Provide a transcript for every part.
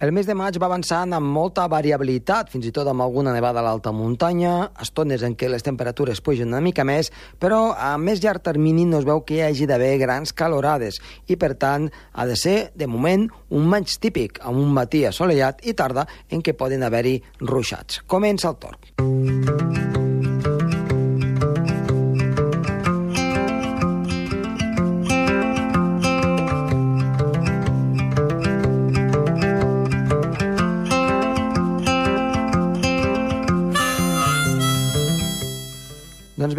El mes de maig va avançant amb molta variabilitat, fins i tot amb alguna nevada a l'alta muntanya, estones en què les temperatures pugen una mica més, però a més llarg termini no es veu que hi hagi d'haver grans calorades i, per tant, ha de ser, de moment, un maig típic, amb un matí assolellat i tarda en què poden haver-hi ruixats. Comença el torn.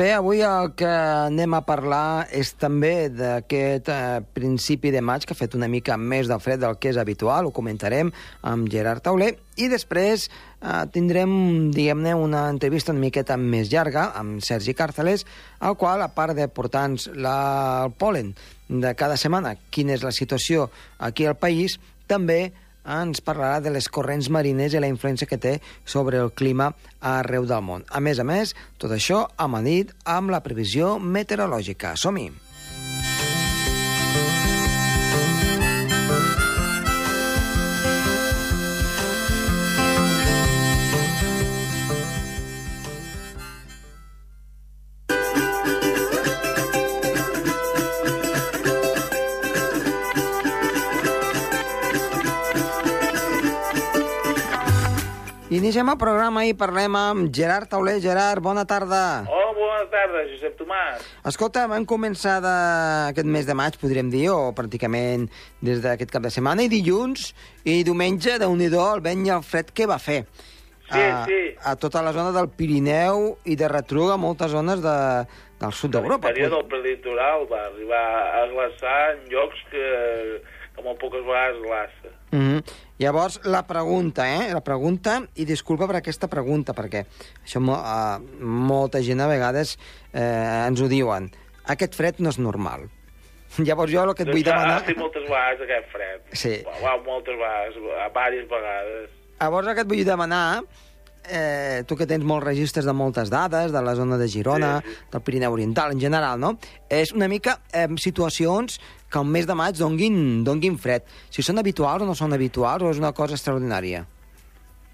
Bé, avui el que anem a parlar és també d'aquest eh, principi de maig que ha fet una mica més de fred del que és habitual, ho comentarem amb Gerard Tauler, i després eh, tindrem, diguem-ne, una entrevista una miqueta més llarga amb Sergi Càrceles, al qual, a part de portar-nos el polen de cada setmana, quina és la situació aquí al país, també ens parlarà de les corrents marines i la influència que té sobre el clima arreu del món. A més a més, tot això amanit amb la previsió meteorològica. Som-hi! Iniciem el programa i parlem amb Gerard Tauler. Gerard, bona tarda. Hola, bona tarda, Josep Tomàs. Escolta, vam començar de... aquest mes de maig, podríem dir, o pràcticament des d'aquest cap de setmana, i dilluns i diumenge, de nhi el vent i el fred que va fer. Sí, a, sí. A tota la zona del Pirineu i de retruc a moltes zones de, del sud d'Europa. L'interior del prelitoral va arribar a glaçar en llocs que, que molt poques vegades glaça. Mm -hmm. Llavors, la pregunta, eh? La pregunta, i disculpa per aquesta pregunta, perquè això uh, molta gent a vegades eh, ens ho diuen. Aquest fred no és normal. Llavors jo el que et vull demanar... Ha estat moltes vegades aquest fred. Sí. Va, moltes vegades, a diverses vegades. Llavors el que et vull demanar eh, tu que tens molts registres de moltes dades, de la zona de Girona, Sí, del Pirineu Oriental en general, no? És una mica eh, situacions que un mes de maig donguin, donguin fred. Si són habituals o no són habituals, o és una cosa extraordinària?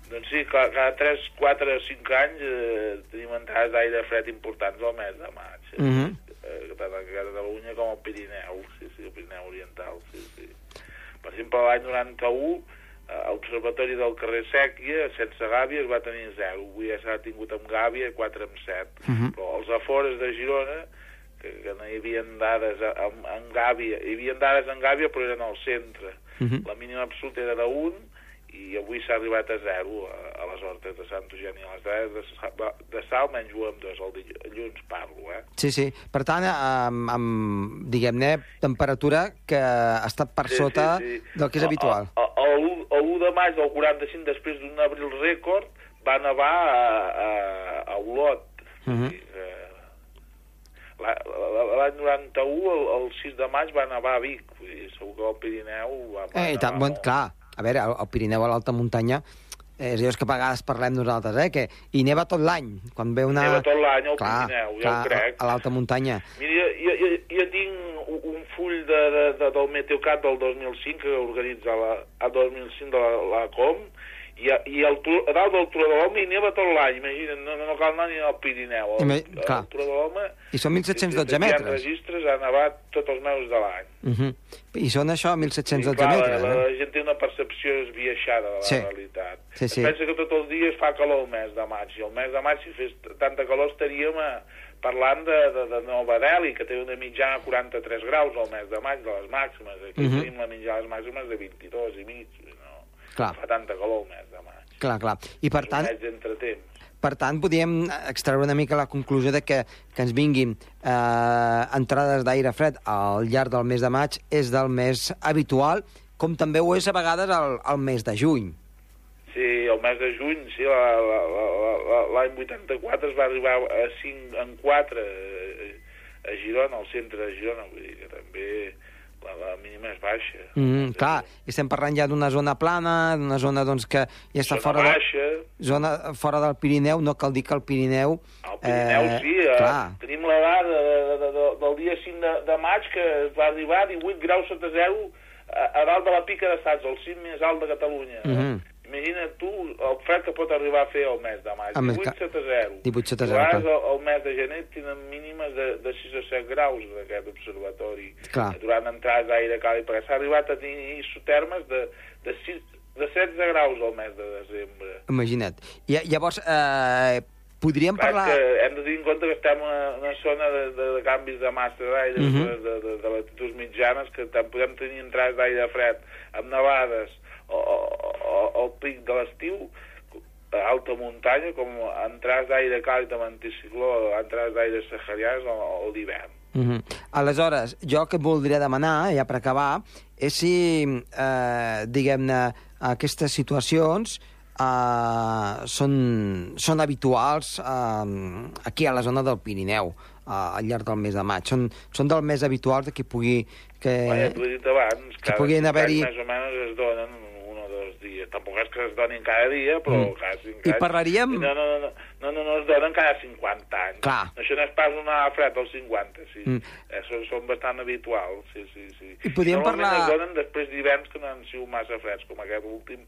Doncs sí, cada, cada 3, 4 o 5 anys eh, tenim entrades d'aire fred importants al mes de maig. Eh? Mm -hmm. eh, tant a Catalunya com al Pirineu, sí, sí, el Pirineu Oriental, sí, sí. Per exemple, l'any 91, eh, l'Observatori del carrer Sèquia, sense Gàbia, es va tenir 0. Avui ja s'ha tingut amb Gàbia 4 amb 7. Mhm. Però als afores de Girona, que, que no hi havia dades a- en, en Gàbia, hi havia dades en Gàbia però eren al centre. Mhm. La mínima absoluta era de 1 i avui s'ha arribat a 0 a, a les hortes de Sant Eugeni. Les dades de, de sal menys 1 amb 2, el dill- dilluns parlo, eh? Sí, sí. Per tant, amb, amb diguem-ne, temperatura que ha estat per sota del que és habitual. El, el, el, el 1 de maig del 45, després d'un abril rècord, va nevar a, a, a Olot. Mhm. La- la- L'any 91, el, el 6 de maig, va nevar a Vic. Vull dir, segur que al Pirineu va, va Eh, i tant, bon, clar, a veure, al, al Pirineu, a l'alta muntanya, eh, és allò que a vegades parlem nosaltres, eh, que hi neva tot l'any. Quan ve una... Neva tot l'any al Pirineu, ja clar, crec. A, a l'alta muntanya. Mira, jo, jo, jo tinc un- un full de, de, de, del Meteocat del 2005 que organitza la, a 2005 de la, la Com i, a, i el, a dalt del Turó de l'Home hi neva tot l'any, imagina't, no, no cal anar ni al Pirineu. El, Ima- el, clar. Turó de l'Home... I són 1.712 Hi ha metres. registres, ha nevat tots els mesos de l'any. Uh -huh. I són això, 1.712 I, clar, metres, la, eh? la gent té una percepció esbiaixada de la Sí. realitat. Sí, sí. Es pensa que tots els dies fa calor el mes de maig, i el mes de maig, si fes tanta calor, estaríem a, parlant de, de, de Nova Delhi, que té una mitjana de 43 graus al mes de maig, de les màximes. Aquí Mhm. tenim la mitjana de les màximes de 22 i mig. Clar. fa tanta calor el mes de maig. Clar, clar. I per tant, un mes d'entretemps. per tant, podríem extreure una mica la conclusió de que, que ens vinguin eh, entrades d'aire fred al llarg del mes de maig és del més habitual, com també ho és a vegades al, al mes de juny. Sí, el mes de juny, sí, la- la- la- la- l'any 84 es va arribar a 5 en 4 a, a Girona, al centre de Girona, vull dir que també la, la mínima és baixa. Mm, clar, i estem parlant ja d'una zona plana, d'una zona doncs, que ja està Zona fora, de, baixa, zona fora del Pirineu, no cal dir que el Pirineu... al Pirineu eh, sí, eh, Clar, tenim la dada de, de, de, del dia 5 de, de maig que es va arribar a 18 graus sota zero a, a dalt de la pica de Sats, el cim més alt de Catalunya. Mhm. Mm -hmm. Imagina't tu el fred que pot arribar a fer el mes de maig. El mes 18 que- sota 0. 18 sota A zero, vegades clar. el, el mes de gener tenen mínimes de, de 6 o 7 graus d'aquest observatori. Clar. Durant entrades d'aire càlid, perquè s'ha arribat a tenir isotermes de, de, 6, de 16 graus al mes de desembre. Imagina't. I, llavors, eh, podríem Clar, parlar... que hem de tenir en compte que estem en una, una zona de, de, de canvis de massa d'aire, Mhm. de, de, de, de latituds mitjanes, que tant podem tenir entrades d'aire fred amb nevades o, o, o pic de l'estiu, a alta muntanya, com entrades d'aire càlid amb anticicló, entrades d'aire saharians o, o d'hivern. Uh -huh. Aleshores, jo que et voldria demanar, ja per acabar, és si, eh, diguem-ne, aquestes situacions eh, són, són habituals eh, aquí a la zona del Pirineu, eh, al llarg del mes de maig. Són, són del més habituals que pugui... Que... Ja t'ho he dit abans, que cada puguin haver-hi- més o menys es donen dies. Tampoc és que es donin cada dia, però Mm. cada cinc I anys... parlaríem- No, no, no, no, no, no, no es donen cada 50 anys. Clar. Això no és pas una fred dels 50, sí. Mm. Eh, són, bastant habituals, sí, sí, sí. I podríem parlar- es donen després d'hiverns que no han sigut massa freds, com aquest últim,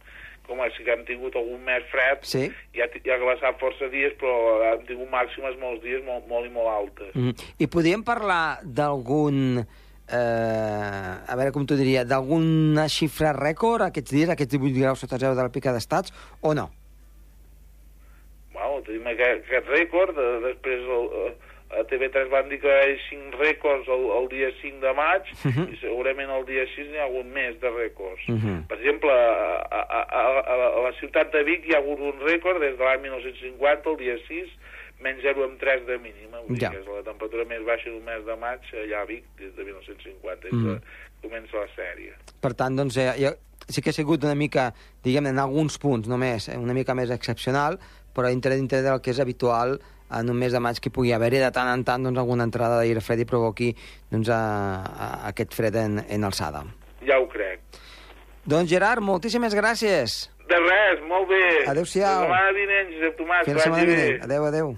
com sí que hem tingut algun mes fred, Sí. ja, ja ha glaçat força dies, però hem tingut màximes molts dies molt, molt i molt altes. Mm. I podríem parlar d'algun... Eh, a veure com t'ho diria, d'alguna xifra rècord aquests dies, aquests 18 graus sota zero de la pica d'estats, o no? Bueno, tenim aquest, aquest rècord, eh, després el, eh, a TV3 van dir que hi ha 5 rècords el, el dia 5 de maig Mhm. i segurament el dia 6 n'hi ha hagut més de rècords. Mhm. Per exemple, a, a, a, a, a la ciutat de Vic hi ha hagut un rècord des de l'any 1950, el dia 6, menys 0,3 de mínima, vull Ja. dir que és la temperatura més baixa d'un mes de maig allà a Vic des de 1950, des Mhm. que comença la sèrie. Per tant, doncs, eh, ja, sí que ha sigut una mica, diguem en alguns punts només, eh, una mica més excepcional, però dintre, dintre del que és habitual en un mes de maig que pugui haver-hi de tant en tant doncs, alguna entrada d'aire fred i provoqui doncs, a, a aquest fred en, en alçada. Ja ho crec. Doncs Gerard, moltíssimes gràcies. De res, molt bé. Adéu-siau. La setmana vinent, Josep Tomàs, Fins la setmana vinent. Adéu, adéu.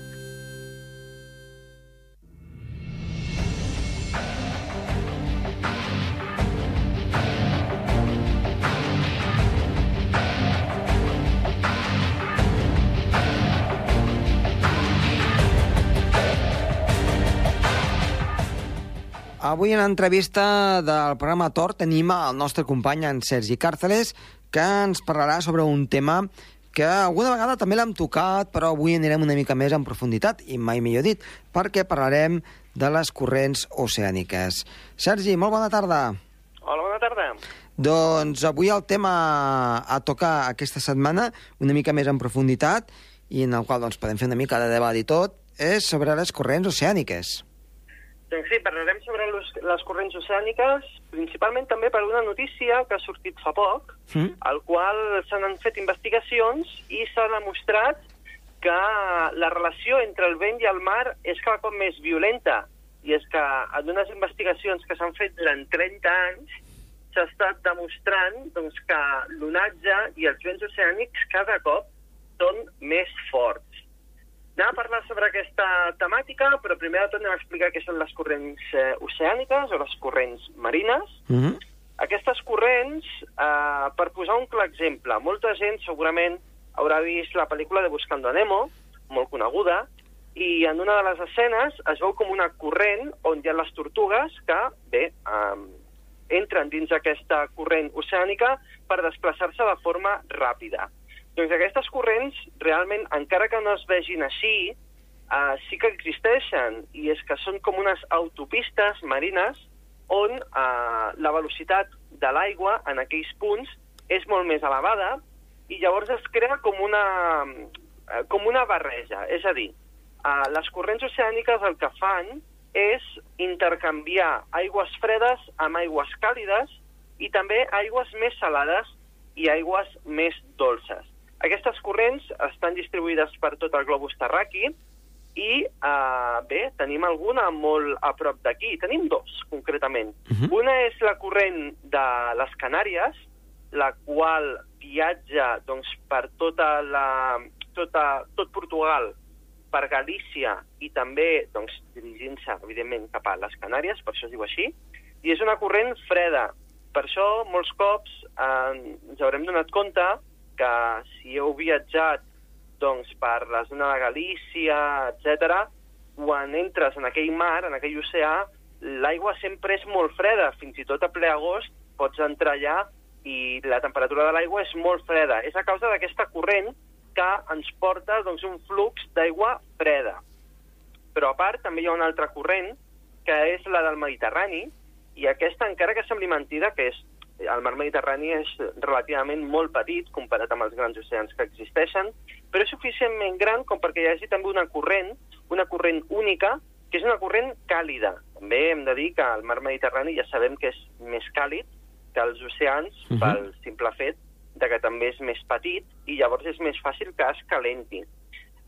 Avui en l'entrevista del programa Tor tenim el nostre company, en Sergi Càrceles, que ens parlarà sobre un tema que alguna vegada també l'hem tocat, però avui anirem una mica més en profunditat, i mai millor dit, perquè parlarem de les corrents oceàniques. Sergi, molt bona tarda. Hola, bona tarda. Doncs avui el tema a tocar aquesta setmana, una mica més en profunditat, i en el qual doncs, podem fer una mica de debat i tot, és sobre les corrents oceàniques. Doncs sí, parlarem sobre les, les corrents oceàniques, principalment també per una notícia que ha sortit fa poc, Mm? al qual se n'han fet investigacions i s'ha demostrat que la relació entre el vent i el mar és cada cop més violenta. I és que en unes investigacions que s'han fet durant 30 anys s'ha estat demostrant doncs, que l'onatge i els vents oceànics cada cop són més forts. Anem a parlar sobre aquesta temàtica, però primer de tot anem a explicar què són les corrents eh, oceàniques o les corrents marines. Mm -hmm. Aquestes corrents, eh, per posar un clar exemple, molta gent segurament haurà vist la pel·lícula de Buscando a Nemo, molt coneguda, i en una de les escenes es veu com una corrent on hi ha les tortugues que, bé, eh, entren dins aquesta corrent oceànica per desplaçar-se de forma ràpida. Doncs aquestes corrents, realment, encara que no es vegin així, uh, sí que existeixen, i és que són com unes autopistes marines on uh, la velocitat de l'aigua en aquells punts és molt més elevada i llavors es crea com una, uh, com una barreja. És a dir, uh, les corrents oceàniques el que fan és intercanviar aigües fredes amb aigües càlides i també aigües més salades i aigües més dolces. Aquestes corrents estan distribuïdes per tot el globus terraqui i, eh, bé, tenim alguna molt a prop d'aquí. Tenim dos, concretament. Mhm. Una és la corrent de les Canàries, la qual viatja doncs, per tota la, tota, tot Portugal, per Galícia i també doncs, dirigint-se, evidentment, cap a les Canàries, per això es diu així, i és una corrent freda. Per això, molts cops eh, ens haurem donat compte que si heu viatjat doncs, per la zona de Galícia, etc, quan entres en aquell mar, en aquell oceà, l'aigua sempre és molt freda, fins i tot a ple agost pots entrar allà i la temperatura de l'aigua és molt freda. És a causa d'aquesta corrent que ens porta doncs, un flux d'aigua freda. Però a part també hi ha una altra corrent, que és la del Mediterrani, i aquesta, encara que sembli mentida, que és el mar Mediterrani és relativament molt petit comparat amb els grans oceans que existeixen, però és suficientment gran com perquè hi hagi també una corrent, una corrent única, que és una corrent càlida. També hem de dir que el mar Mediterrani ja sabem que és més càlid que els oceans, uh -huh. pel simple fet de que també és més petit i llavors és més fàcil que es calenti.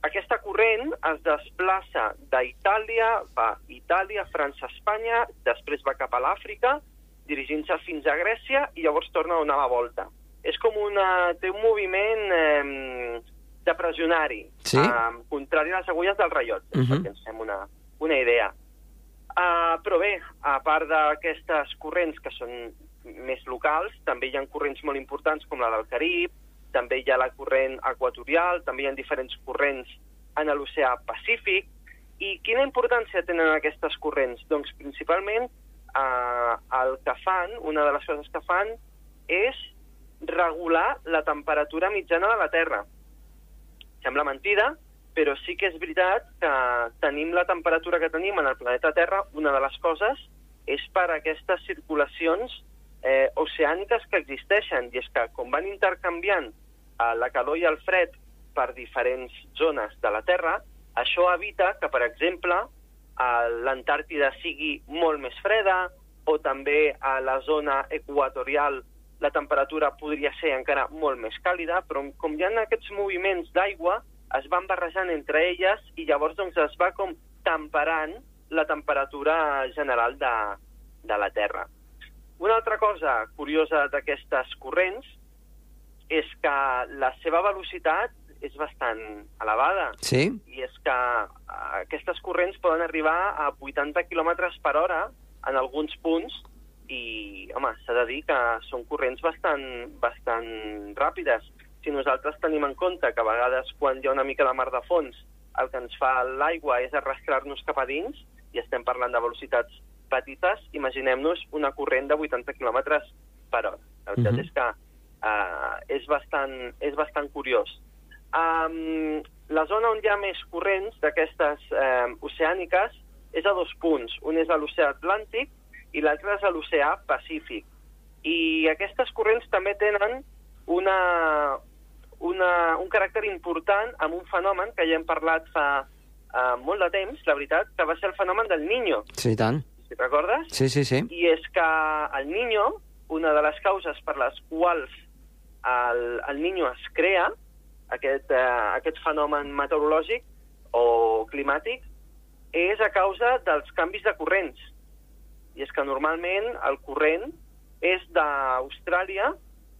Aquesta corrent es desplaça d'Itàlia, va Itàlia, França, Espanya, després va cap a l'Àfrica, dirigint-se fins a Grècia i llavors torna a donar la volta. És com una... té un moviment eh, de pressionari, Sí? eh, contrari a les agulles del rellotge, uh Mhm. -huh. perquè ens fem una, una idea. Uh, però bé, a part d'aquestes corrents que són més locals, també hi ha corrents molt importants com la del Carib, també hi ha la corrent equatorial, també hi ha diferents corrents en l'oceà Pacífic. I quina importància tenen aquestes corrents? Doncs principalment eh, el que fan, una de les coses que fan, és regular la temperatura mitjana de la Terra. Sembla mentida, però sí que és veritat que tenim la temperatura que tenim en el planeta Terra, una de les coses és per aquestes circulacions eh, oceàniques que existeixen, i és que com van intercanviant eh, la calor i el fred per diferents zones de la Terra, això evita que, per exemple, l'Antàrtida sigui molt més freda, o també a la zona equatorial la temperatura podria ser encara molt més càlida, però com hi ha aquests moviments d'aigua, es van barrejant entre elles i llavors doncs, es va com temperant la temperatura general de, de la Terra. Una altra cosa curiosa d'aquestes corrents és que la seva velocitat és bastant elevada Sí? i és que eh, aquestes corrents poden arribar a 80 km per hora en alguns punts i, home, s'ha de dir que són corrents bastant, bastant ràpides. Si nosaltres tenim en compte que a vegades quan hi ha una mica de mar de fons el que ens fa l'aigua és arrastrar-nos cap a dins i estem parlant de velocitats petites, imaginem-nos una corrent de 80 km per hora. La veritat Mhm. és que uh, és, bastant, és bastant curiós. Um, la zona on hi ha més corrents d'aquestes um, oceàniques és a dos punts. Un és a l'oceà Atlàntic i l'altre és a l'oceà Pacífic. I aquestes corrents també tenen una, una, un caràcter important amb un fenomen que ja hem parlat fa uh, molt de temps, la veritat, que va ser el fenomen del Niño. Sí, i tant. Si recordes? Sí, sí, sí. I és que el Niño, una de les causes per les quals el, el Niño es crea, aquest, eh, aquest fenomen meteorològic o climàtic, és a causa dels canvis de corrents. I és que normalment el corrent és d'Austràlia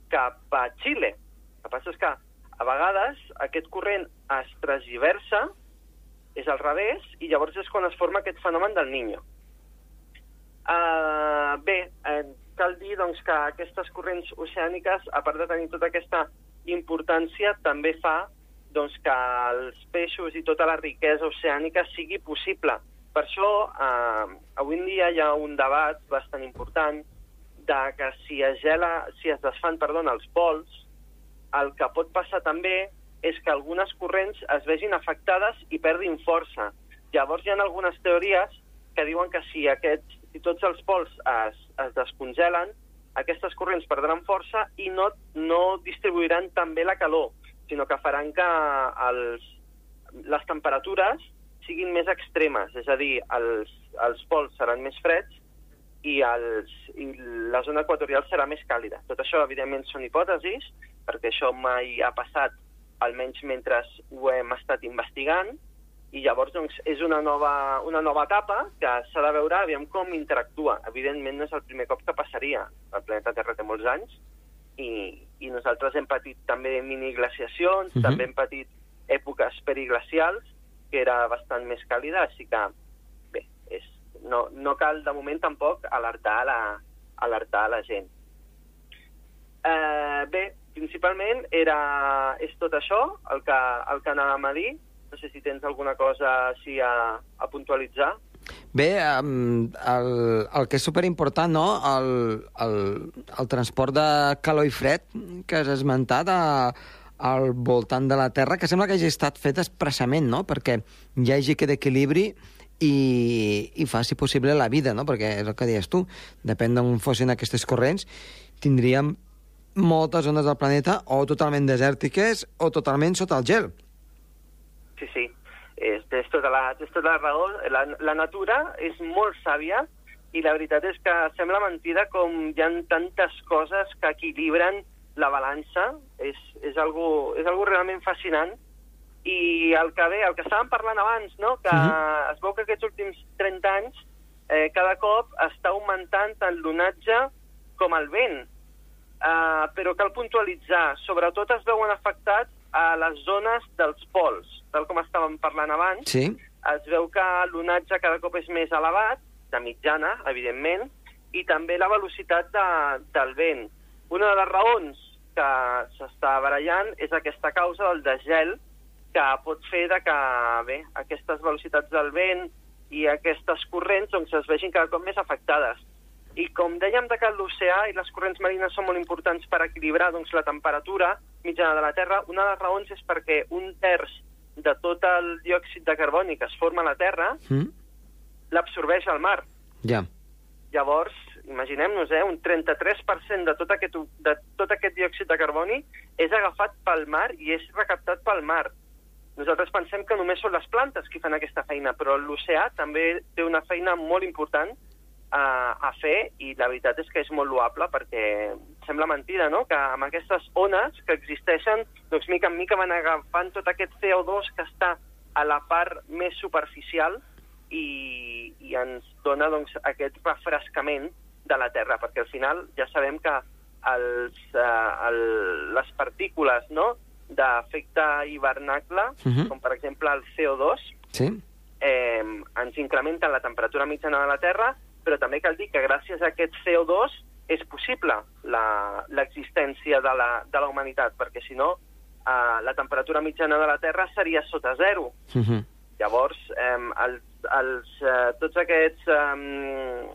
cap a Xile. El que passa és que a vegades aquest corrent es transversa, és al revés, i llavors és quan es forma aquest fenomen del Niño. Uh, bé, uh, cal dir doncs, que aquestes corrents oceàniques, a part de tenir tota aquesta importància, també fa doncs, que els peixos i tota la riquesa oceànica sigui possible. Per això, eh, avui en dia hi ha un debat bastant important de que si es, gela, si es desfan perdona, els pols, el que pot passar també és que algunes corrents es vegin afectades i perdin força. Llavors hi ha algunes teories que diuen que si, aquests, si tots els pols es, es descongelen, aquestes corrents perdran força i no, no distribuiran tan bé la calor, sinó que faran que els, les temperatures siguin més extremes, és a dir, els, els pols seran més freds i, els, i la zona equatorial serà més càlida. Tot això, evidentment, són hipòtesis, perquè això mai ha passat, almenys mentre ho hem estat investigant, i llavors doncs, és una nova, una nova etapa que s'ha de veure aviam com interactua. Evidentment no és el primer cop que passaria. El planeta Terra té molts anys i, i nosaltres hem patit també miniglaciacions, uh Mhm. -huh. també hem patit èpoques periglacials, que era bastant més càlida, així que, bé, és, no, no cal de moment tampoc alertar la, alertar la gent. Eh, bé, principalment era, és tot això el que, el que anàvem a dir. No sé si tens alguna cosa així a, a puntualitzar. Bé, el, el que és superimportant, no?, el, el, el transport de calor i fred que has esmentat a, al voltant de la Terra, que sembla que hagi estat fet expressament, no?, perquè hi hagi aquest equilibri i, i faci possible la vida, no?, perquè és el que deies tu, depèn d'on fossin aquestes corrents, tindríem moltes zones del planeta o totalment desèrtiques o totalment sota el gel. Sí, sí, és, tens, tota la, tens tota la raó. La, la natura és molt sàvia i la veritat és que sembla mentida com hi ha tantes coses que equilibren la balança. És, és, algo, és algo realment fascinant. I el que bé, el que estàvem parlant abans, no? que uh. -huh. es veu que aquests últims 30 anys eh, cada cop està augmentant tant l'onatge com el vent. Uh, però cal puntualitzar, sobretot es veuen afectats a les zones dels pols, tal com estàvem parlant abans. Sí? Es veu que l'onatge cada cop és més elevat, de mitjana, evidentment, i també la velocitat de, del vent. Una de les raons que s'està barallant és aquesta causa del desgel, que pot fer de que bé, aquestes velocitats del vent i aquestes corrents doncs, es vegin cada cop més afectades. I com dèiem de que l'oceà i les corrents marines són molt importants per equilibrar doncs, la temperatura mitjana de la Terra, una de les raons és perquè un terç de tot el diòxid de carboni que es forma a la Terra Mm? l'absorbeix el mar. Ja. Llavors, imaginem-nos, eh, un 33% de tot, aquest, de tot aquest diòxid de carboni és agafat pel mar i és recaptat pel mar. Nosaltres pensem que només són les plantes qui fan aquesta feina, però l'oceà també té una feina molt important a, a fer i la veritat és que és molt loable perquè sembla mentida, no?, que amb aquestes ones que existeixen, doncs mica en mica van agafant tot aquest CO2 que està a la part més superficial i, i ens dona doncs, aquest refrescament de la Terra, perquè al final ja sabem que els, eh, el, les partícules no, d'efecte hivernacle, uh Mhm. -huh. com per exemple el CO2, Sí? eh, ens incrementen la temperatura mitjana de la Terra, però també cal dir que gràcies a aquest CO2 és possible la- l'existència de, la, de la humanitat, perquè si no eh, la temperatura mitjana de la Terra seria sota zero. Mm -hmm. Llavors, eh, els, els, eh, tots aquests, eh,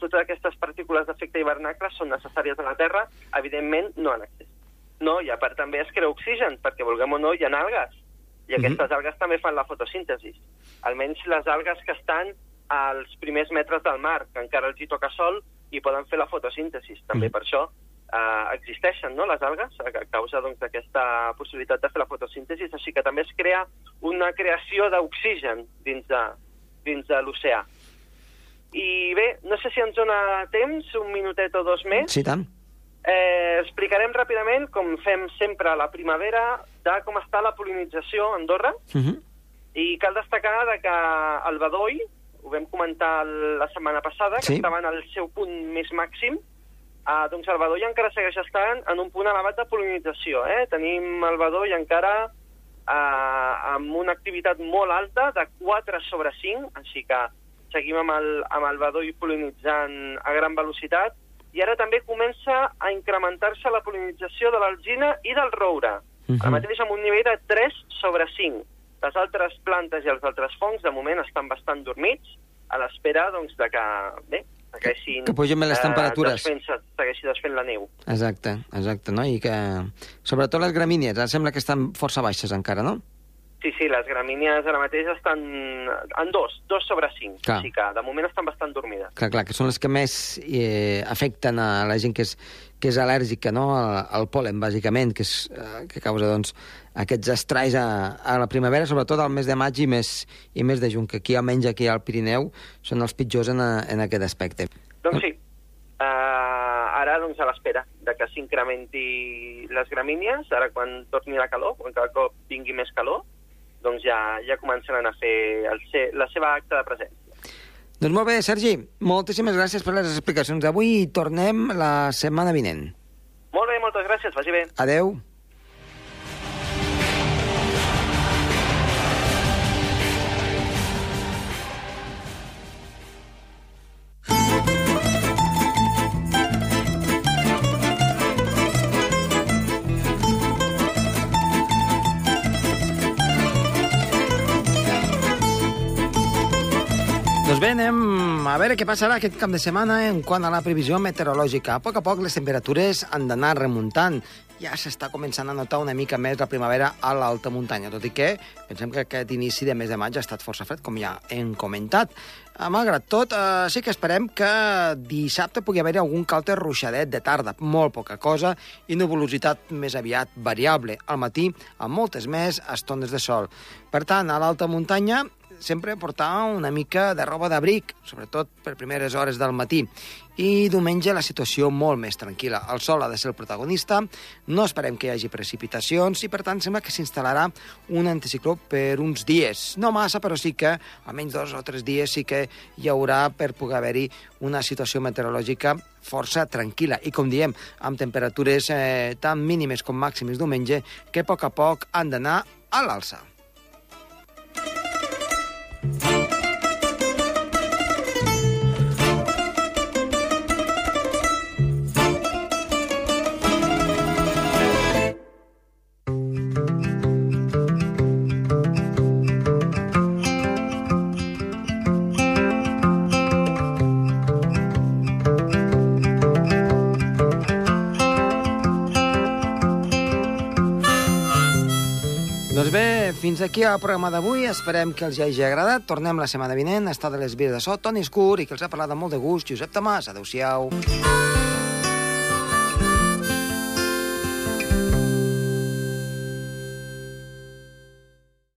totes aquestes partícules d'efecte hivernacle són necessàries a la Terra, evidentment no en excés. No, i a part també es crea oxigen, perquè vulguem o no hi ha algues, i aquestes Mhm. algues també fan la fotosíntesi. Almenys les algues que estan als primers metres del mar, que encara els hi toca sol i poden fer la fotosíntesi. També Mhm. per això eh, existeixen no, les algues a causa doncs, d'aquesta possibilitat de fer la fotosíntesi, així que també es crea una creació d'oxigen dins de, dins de l'oceà. I bé, no sé si ens dona temps, un minutet o dos més. Sí, tant. Eh, explicarem ràpidament, com fem sempre a la primavera, de com està la polinització a Andorra. Mm -hmm. I cal destacar de que el bedoll, ho vam comentar la setmana passada, que Sí. estava en el seu punt més màxim, eh, doncs el bedoll encara segueix estant en un punt elevat de polinització. Eh? Tenim el bedoll encara eh, amb una activitat molt alta, de 4 sobre 5, així que seguim amb el, amb el bedoll polinitzant a gran velocitat, i ara també comença a incrementar-se la polinització de l'alzina i del roure. Mhm. Ara mateix amb un nivell de 3 sobre 5. Les altres plantes i els altres fongs, de moment, estan bastant dormits, a l'espera doncs, de que, bé, segueixin... que pugin bé les temperatures. desfent segueixi desfent la neu. Exacte, exacte, no? I que... Sobretot les gramínies, em sembla que estan força baixes encara, no? Sí, sí, les gramínies ara mateix estan en dos, dos sobre cinc. Clar. Així que, de moment, estan bastant dormides. Clar, clar, que són les que més eh, afecten a la gent que és, que és al·lèrgica no? al, al pol·len, bàsicament, que, és, eh, que causa doncs, aquests estralls a, a la primavera, sobretot al mes de maig i més, i més de juny, que aquí, almenys aquí al Pirineu, són els pitjors en, a, en aquest aspecte. Doncs sí, uh, ara doncs, a l'espera de que s'incrementi les gramínies, ara quan torni la calor, quan cada cop vingui més calor, doncs ja, ja començaran a fer el la seva acte de presència. Doncs molt bé, Sergi, moltíssimes gràcies per les explicacions d'avui i tornem la setmana vinent. Molt moltes gràcies, vagi bé. Adeu. Bé, anem a veure què passarà aquest cap de setmana en quant a la previsió meteorològica. A poc a poc les temperatures han d'anar remuntant. Ja s'està començant a notar una mica més la primavera a l'alta muntanya, tot i que pensem que aquest inici de mes de maig ha estat força fred, com ja hem comentat. Eh, Malgrat tot, eh, sí que esperem que dissabte pugui haver-hi algun calte ruixadet de tarda, molt poca cosa, i nuvolositat més aviat variable. Al matí, amb moltes més estones de sol. Per tant, a l'alta muntanya, sempre portar una mica de roba d'abric, sobretot per primeres hores del matí. I diumenge la situació molt més tranquil·la. El sol ha de ser el protagonista, no esperem que hi hagi precipitacions i, per tant, sembla que s'instal·larà un anticicló per uns dies. No massa, però sí que, almenys dos o tres dies, sí que hi haurà per poder haver-hi una situació meteorològica força tranquil·la i, com diem, amb temperatures eh, tan mínimes com màximes diumenge que a poc a poc han d'anar a l'alça. Fins aquí el programa d'avui. Esperem que els hagi agradat. Tornem la setmana vinent. Està de les vies de so, Toni Escur, i que els ha parlat amb molt de gust, Josep Tomàs. Adéu-siau.